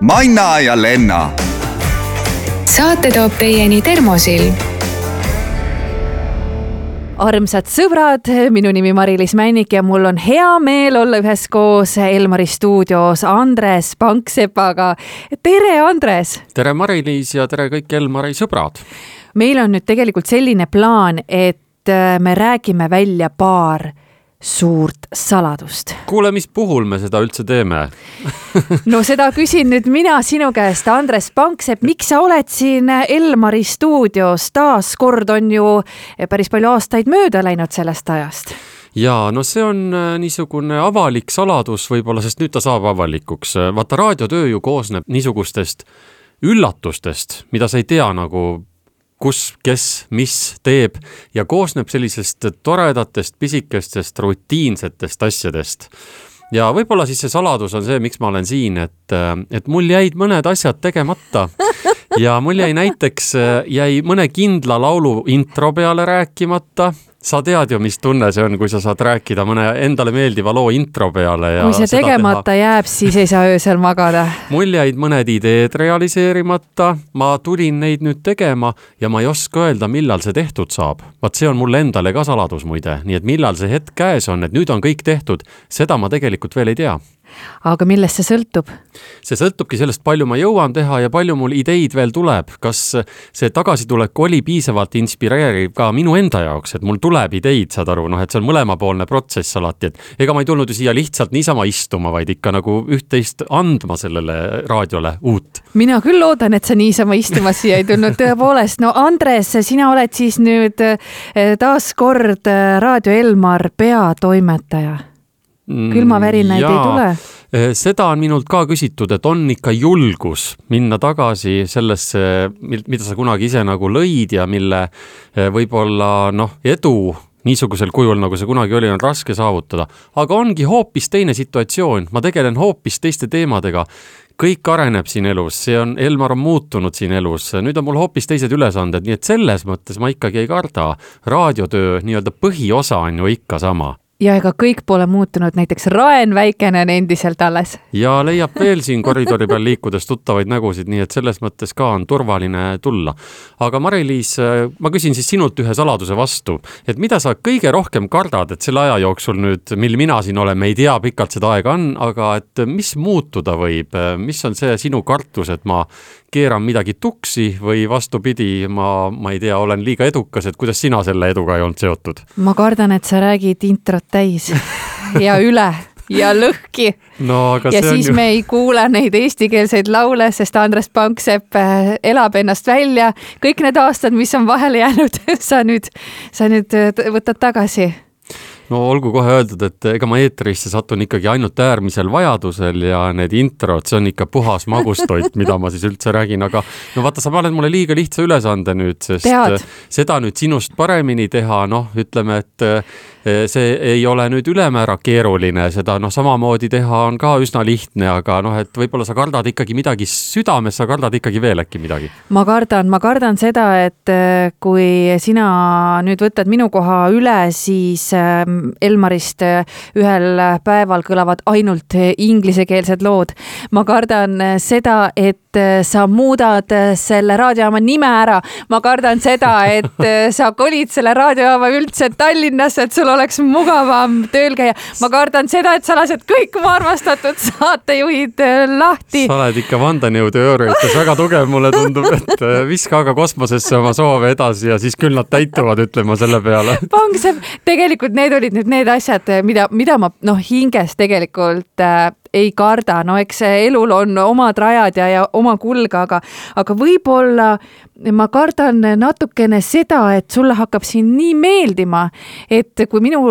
Manna ja Lenna. saate toob teieni Termosilm armsad sõbrad, minu nimi Mari-Liis Männik ja mul on hea meel olla üheskoos Elmari stuudios Andres Panksepaga. tere, Andres! tere, Mari-Liis ja tere kõik Elmari sõbrad! meil on nüüd tegelikult selline plaan, et me räägime välja paar suurt saladust. kuule, mis puhul me seda üldse teeme no seda küsin nüüd mina sinu käest, Andres Panksepp, miks sa oled siin Elmari stuudios, taas kord on ju päris palju aastaid mööda läinud sellest ajast ja no see on äh, niisugune avalik saladus võib-olla, sest nüüd ta saab avalikuks. vaata, raadiotöö ju koosneb niisugustest üllatustest, mida sa ei tea nagu kus, kes, mis teeb ja koosneb sellisest toredatest pisikestest rutiinsetest asjadest. ja võib-olla siis see saladus on see, miks ma olen siin, et, et mul jäid mõned asjad tegemata ja mul jäi näiteks, jäi mõne kindla laulu intro peale rääkimata sa tead ju, mis tunne see on, kui sa saad rääkida mõne endale meeldiva loo intro peale ja. kui see tegemata teha... jääb, siis ei saa öösel magada. mul jäid mõned ideed realiseerimata, ma tulin neid nüüd tegema ja ma ei oska öelda, millal see tehtud saab. vaat see on mulle endale ka saladus muide, nii et millal see hetk käes on, et nüüd on kõik tehtud, seda ma tegelikult veel ei tea aga millest see sõltub? see sõltubki sellest, palju ma jõuan teha ja palju mul ideid veel tuleb, kas see tagasitulek oli piisavalt inspireeriv ka minu enda jaoks, et mul tuleb ideid, saad aru, noh, et see on mõlemapoolne protsess alati, et ega ma ei tulnud ju siia lihtsalt niisama istuma, vaid ikka nagu üht-teist andma sellele raadiole uut. mina küll loodan, et sa niisama istuma siia ei tulnud, tõepoolest, no Andres, sina oled siis nüüd eh, taas kord eh, Raadio Elmar peatoimetaja külmavärinaid ei tule? Eh, seda on minult ka küsitud, et on ikka julgus minna tagasi sellesse, mida sa kunagi ise nagu lõid ja mille eh, võib-olla noh, edu niisugusel kujul, nagu see kunagi oli, on raske saavutada. aga ongi hoopis teine situatsioon, ma tegelen hoopis teiste teemadega. kõik areneb siin elus, see on, Elmar on muutunud siin elus, nüüd on mul hoopis teised ülesanded, nii et selles mõttes ma ikkagi ei karda. raadiotöö nii-öelda põhiosa on ju ikka sama ja ega kõik pole muutunud, näiteks Raen Väikene on endiselt alles. ja leiab veel siin koridori peal liikudes tuttavaid nägusid, nii et selles mõttes ka on turvaline tulla. aga Mari-Liis, ma küsin siis sinult ühe saladuse vastu, et mida sa kõige rohkem kardad, et selle aja jooksul nüüd, mil mina siin olen, me ei tea, pikalt seda aega on, aga et mis muutuda võib, mis on see sinu kartus, et ma keeran midagi tuksi või vastupidi, ma, ma ei tea, olen liiga edukas, et kuidas sina selle eduga ei olnud seotud? ma kardan, et sa räägid introt täis ja üle ja lõhki no,. ja siis ju... me ei kuule neid eestikeelseid laule, sest Andres Panksepp äh, elab ennast välja. kõik need aastad, mis on vahele jäänud sa nüüd, sa nüüd äh, võtad tagasi no olgu kohe öeldud, et ega ma eetrisse satun ikkagi ainult äärmisel vajadusel ja need introd, see on ikka puhas magustoit, mida ma siis üldse räägin, aga no vaata, sa paned mulle liiga lihtsa ülesande nüüd, sest Tead. seda nüüd sinust paremini teha, noh, ütleme, et Eh, see ei ole nüüd ülemäära keeruline, seda noh, samamoodi teha on ka üsna lihtne, aga noh, et võib-olla sa kardad ikkagi midagi südames, sa kardad ikkagi veel äkki midagi? ma kardan, ma kardan seda, et eh, kui sina nüüd võtad minu koha üle, siis ehm, Elmarist eh, ühel päeval kõlavad ainult inglisekeelsed lood. ma kardan seda, et sa muudad selle raadiojaama nime ära. ma kardan seda, et sa kolid selle raadiojaama üldse Tallinnasse, et sul oleks mugavam tööl käia. ma kardan seda, et sa lased kõik mu armastatud saatejuhid äh, lahti. sa oled ikka vandenõuteooriates väga tugev, mulle tundub, et äh, viska aga kosmosesse oma soove edasi ja siis küll nad täituvad, ütleme selle peale. Pangsep, tegelikult need olid nüüd need asjad, mida, mida ma noh, hinges tegelikult äh, ei karda, no eks elul on omad rajad ja, ja oma kulg, aga, aga võib-olla ma kardan natukene seda, et sulle hakkab siin nii meeldima, et kui minu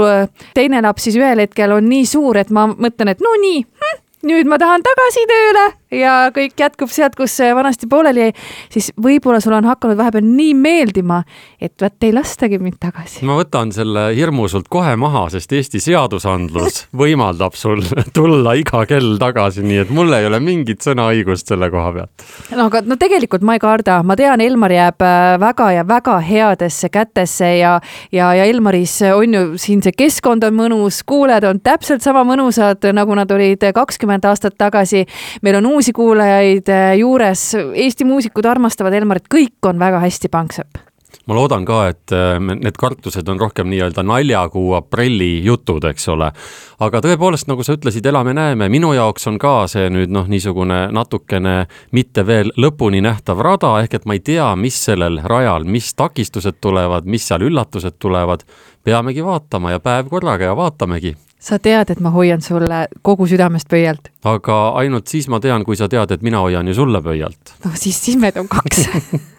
teine laps siis ühel hetkel on nii suur, et ma mõtlen, et no nii hm,, nüüd ma tahan tagasi tööle ja kõik jätkub sealt, kus vanasti pooleli jäi, siis võib-olla sul on hakanud vahepeal nii meeldima, et vot ei lastagi mind tagasi. ma võtan selle hirmu sult kohe maha, sest Eesti seadusandlus võimaldab sul tulla iga kell tagasi, nii et mul ei ole mingit sõnaõigust selle koha pealt. no aga no tegelikult ma ei karda, ma tean, Elmar jääb äh, väga ja väga headesse kätesse ja, ja, ja Elmaris on ju siin see keskkond on mõnus, kuulajad on täpselt sama mõnusad, nagu nad olid kakskümmend aastat tagasi. meil on uusi uusi kuulajaid äh, juures. Eesti muusikud armastavad Elmarit, kõik on väga hästi, Panksepp ma loodan ka, et äh, need kartused on rohkem nii-öelda naljakuu aprilli jutud, eks ole. aga tõepoolest, nagu sa ütlesid, elame-näeme, minu jaoks on ka see nüüd noh, niisugune natukene mitte veel lõpuni nähtav rada, ehk et ma ei tea, mis sellel rajal, mis takistused tulevad, mis seal üllatused tulevad. peamegi vaatama ja päev korraga ja vaatamegi sa tead, et ma hoian sulle kogu südamest pöialt. aga ainult siis ma tean, kui sa tead, et mina hoian ju sulle pöialt. no siis, siis meid on kaks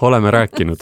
oleme rääkinud.